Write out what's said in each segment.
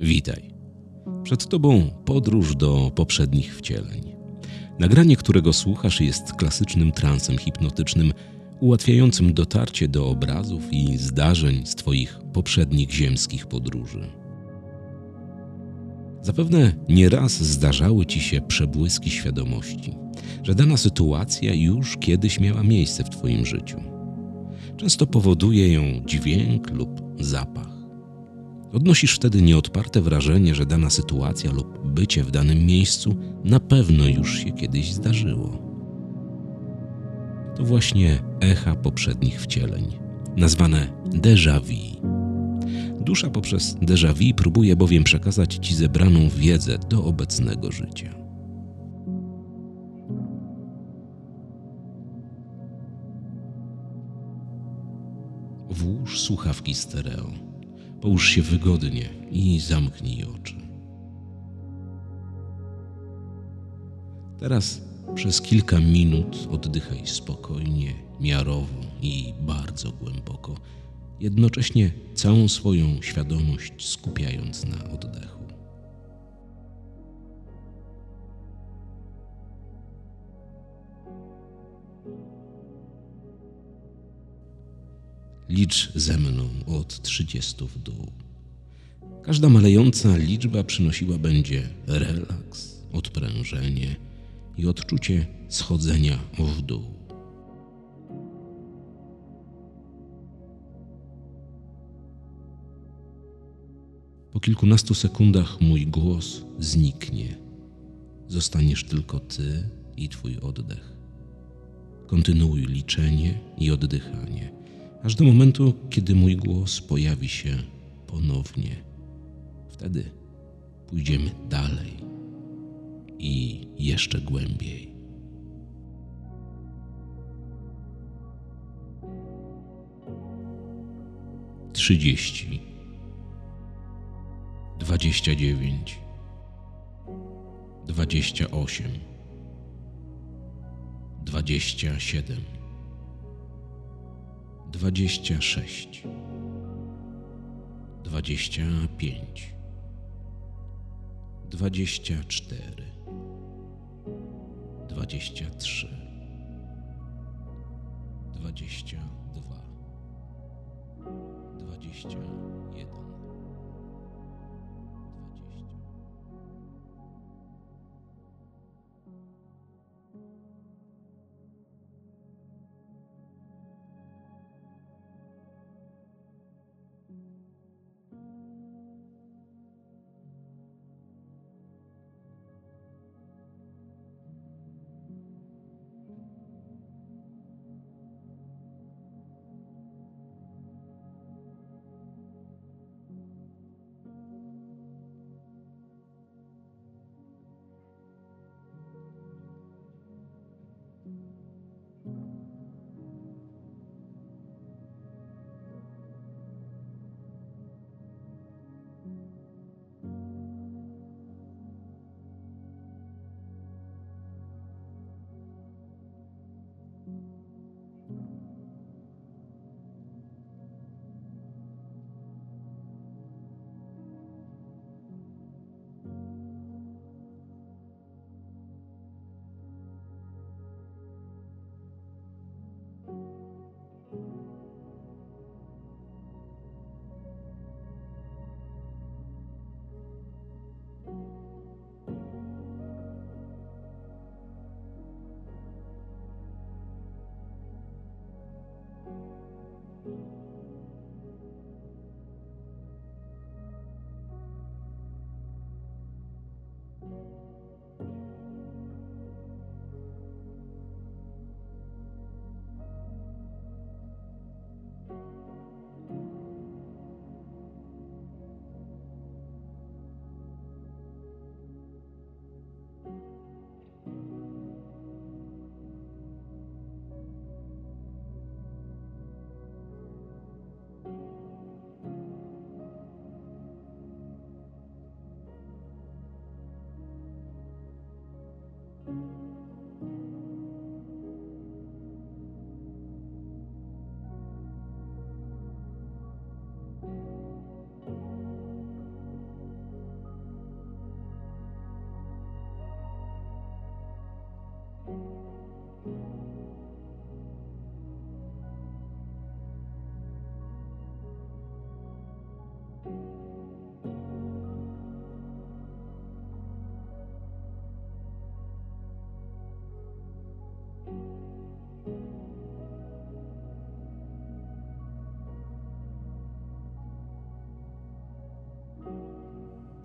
Witaj. Przed Tobą podróż do poprzednich wcieleń. Nagranie, którego słuchasz, jest klasycznym transem hipnotycznym, ułatwiającym dotarcie do obrazów i zdarzeń z Twoich poprzednich ziemskich podróży. Zapewne nieraz zdarzały Ci się przebłyski świadomości, że dana sytuacja już kiedyś miała miejsce w Twoim życiu. Często powoduje ją dźwięk lub zapach. Odnosisz wtedy nieodparte wrażenie, że dana sytuacja lub bycie w danym miejscu na pewno już się kiedyś zdarzyło. To właśnie echa poprzednich wcieleń, nazwane déjà vu. Dusza poprzez déjà vu próbuje bowiem przekazać ci zebraną wiedzę do obecnego życia. Włóż słuchawki stereo. Połóż się wygodnie i zamknij oczy. Teraz przez kilka minut oddychaj spokojnie, miarowo i bardzo głęboko, jednocześnie całą swoją świadomość skupiając na oddechu. Licz ze mną od 30 w dół. Każda malejąca liczba przynosiła będzie relaks, odprężenie i odczucie schodzenia w dół. Po kilkunastu sekundach mój głos zniknie. Zostaniesz tylko ty i twój oddech. Kontynuuj liczenie i oddychanie aż do momentu, kiedy mój głos pojawi się ponownie. Wtedy pójdziemy dalej i jeszcze głębiej. Trzydzieści, dwadzieścia dziewięć, dwadzieścia osiem, dwadzieścia siedem dwadzieścia sześć, dwadzieścia pięć, dwadzieścia cztery, dwadzieścia trzy, dwadzieścia dwa, dwadzieścia jeden.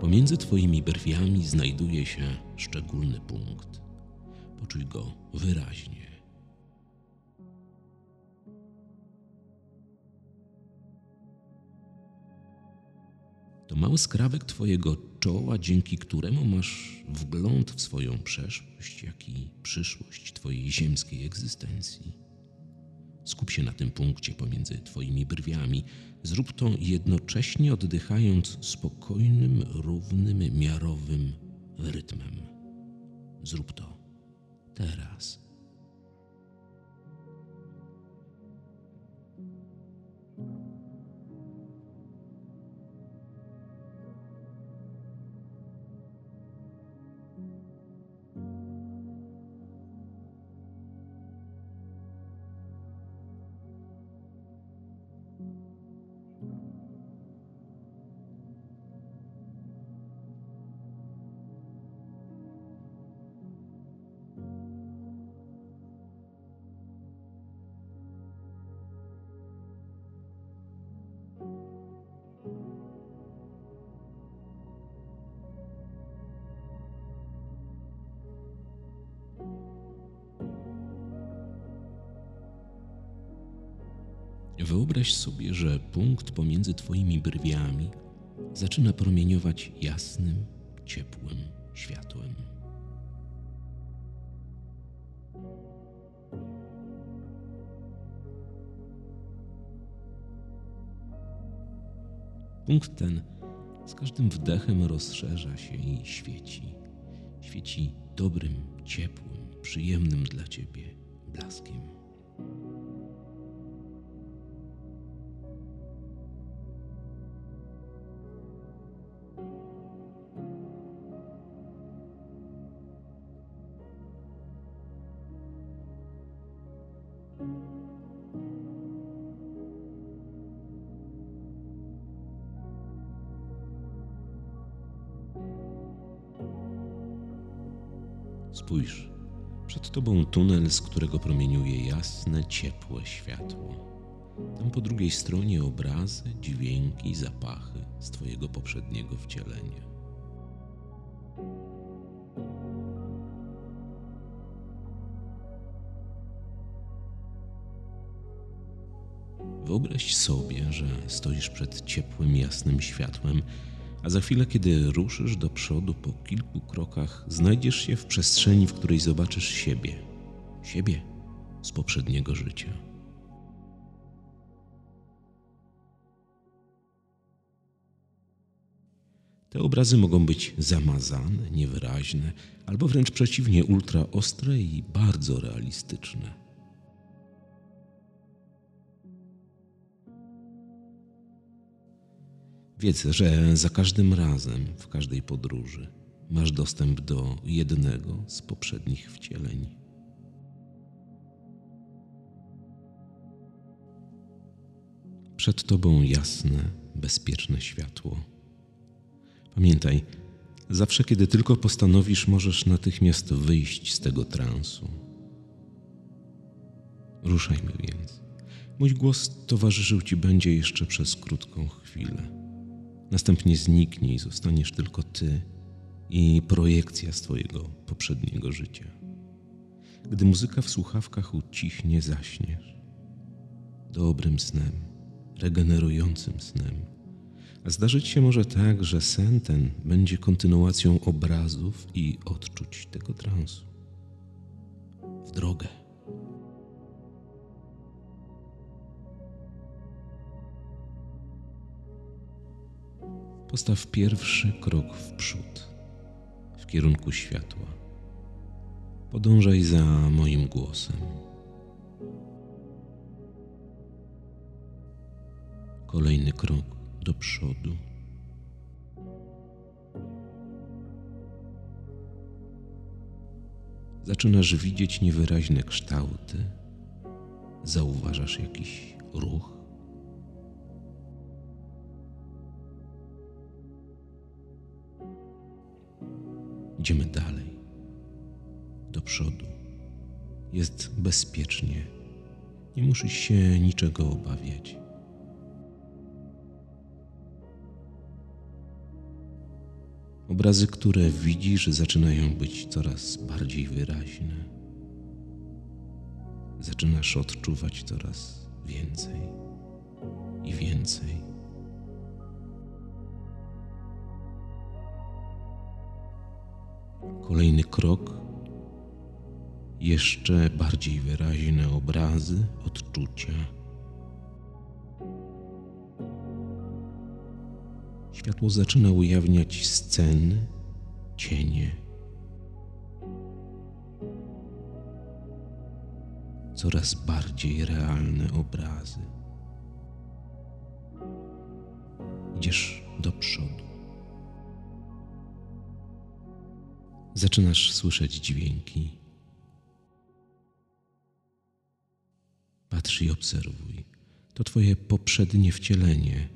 Pomiędzy Twoimi brwiami znajduje się szczególny punkt. Poczuj go wyraźnie. To mały skrawek Twojego czoła, dzięki któremu masz wgląd w swoją przeszłość, jak i przyszłość Twojej ziemskiej egzystencji. Skup się na tym punkcie pomiędzy Twoimi brwiami. Zrób to jednocześnie oddychając spokojnym, równym, miarowym rytmem. Zrób to teraz. Wyobraź sobie, że punkt pomiędzy Twoimi brwiami zaczyna promieniować jasnym, ciepłym światłem. Punkt ten z każdym wdechem rozszerza się i świeci. Świeci dobrym, ciepłym, przyjemnym dla Ciebie blaskiem. Spójrz, przed tobą tunel, z którego promieniuje jasne, ciepłe światło. Tam po drugiej stronie obrazy, dźwięki, zapachy z twojego poprzedniego wcielenia. Wyobraź sobie, że stoisz przed ciepłym, jasnym światłem a za chwilę, kiedy ruszysz do przodu po kilku krokach, znajdziesz się w przestrzeni, w której zobaczysz siebie, siebie z poprzedniego życia. Te obrazy mogą być zamazane, niewyraźne, albo wręcz przeciwnie, ultra ostre i bardzo realistyczne. Wiedz, że za każdym razem, w każdej podróży, masz dostęp do jednego z poprzednich wcieleń. Przed tobą jasne, bezpieczne światło. Pamiętaj, zawsze kiedy tylko postanowisz, możesz natychmiast wyjść z tego transu. Ruszajmy więc. Mój głos towarzyszył ci będzie jeszcze przez krótką chwilę. Następnie zniknie i zostaniesz tylko ty i projekcja z twojego poprzedniego życia. Gdy muzyka w słuchawkach ucichnie, zaśniesz. Dobrym snem, regenerującym snem. A zdarzyć się może tak, że sen ten będzie kontynuacją obrazów i odczuć tego transu. W drogę. Postaw pierwszy krok w przód, w kierunku światła. Podążaj za moim głosem. Kolejny krok do przodu. Zaczynasz widzieć niewyraźne kształty, zauważasz jakiś ruch. Idziemy dalej, do przodu. Jest bezpiecznie, nie musisz się niczego obawiać. Obrazy, które widzisz, zaczynają być coraz bardziej wyraźne. Zaczynasz odczuwać coraz więcej i więcej. Kolejny krok, jeszcze bardziej wyraźne obrazy, odczucia. Światło zaczyna ujawniać sceny, cienie. Coraz bardziej realne obrazy. Idziesz do przodu. Zaczynasz słyszeć dźwięki. Patrz i obserwuj. To Twoje poprzednie wcielenie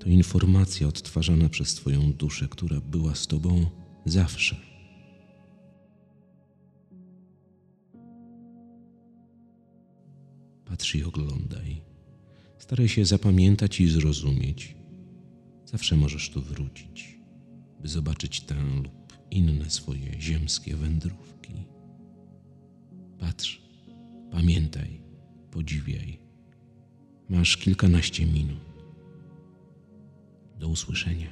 to informacja odtwarzana przez Twoją duszę, która była z Tobą zawsze. Patrz i oglądaj. Staraj się zapamiętać i zrozumieć. Zawsze możesz tu wrócić, by zobaczyć tę lub inne swoje ziemskie wędrówki. Patrz, pamiętaj, podziwiaj. Masz kilkanaście minut. Do usłyszenia.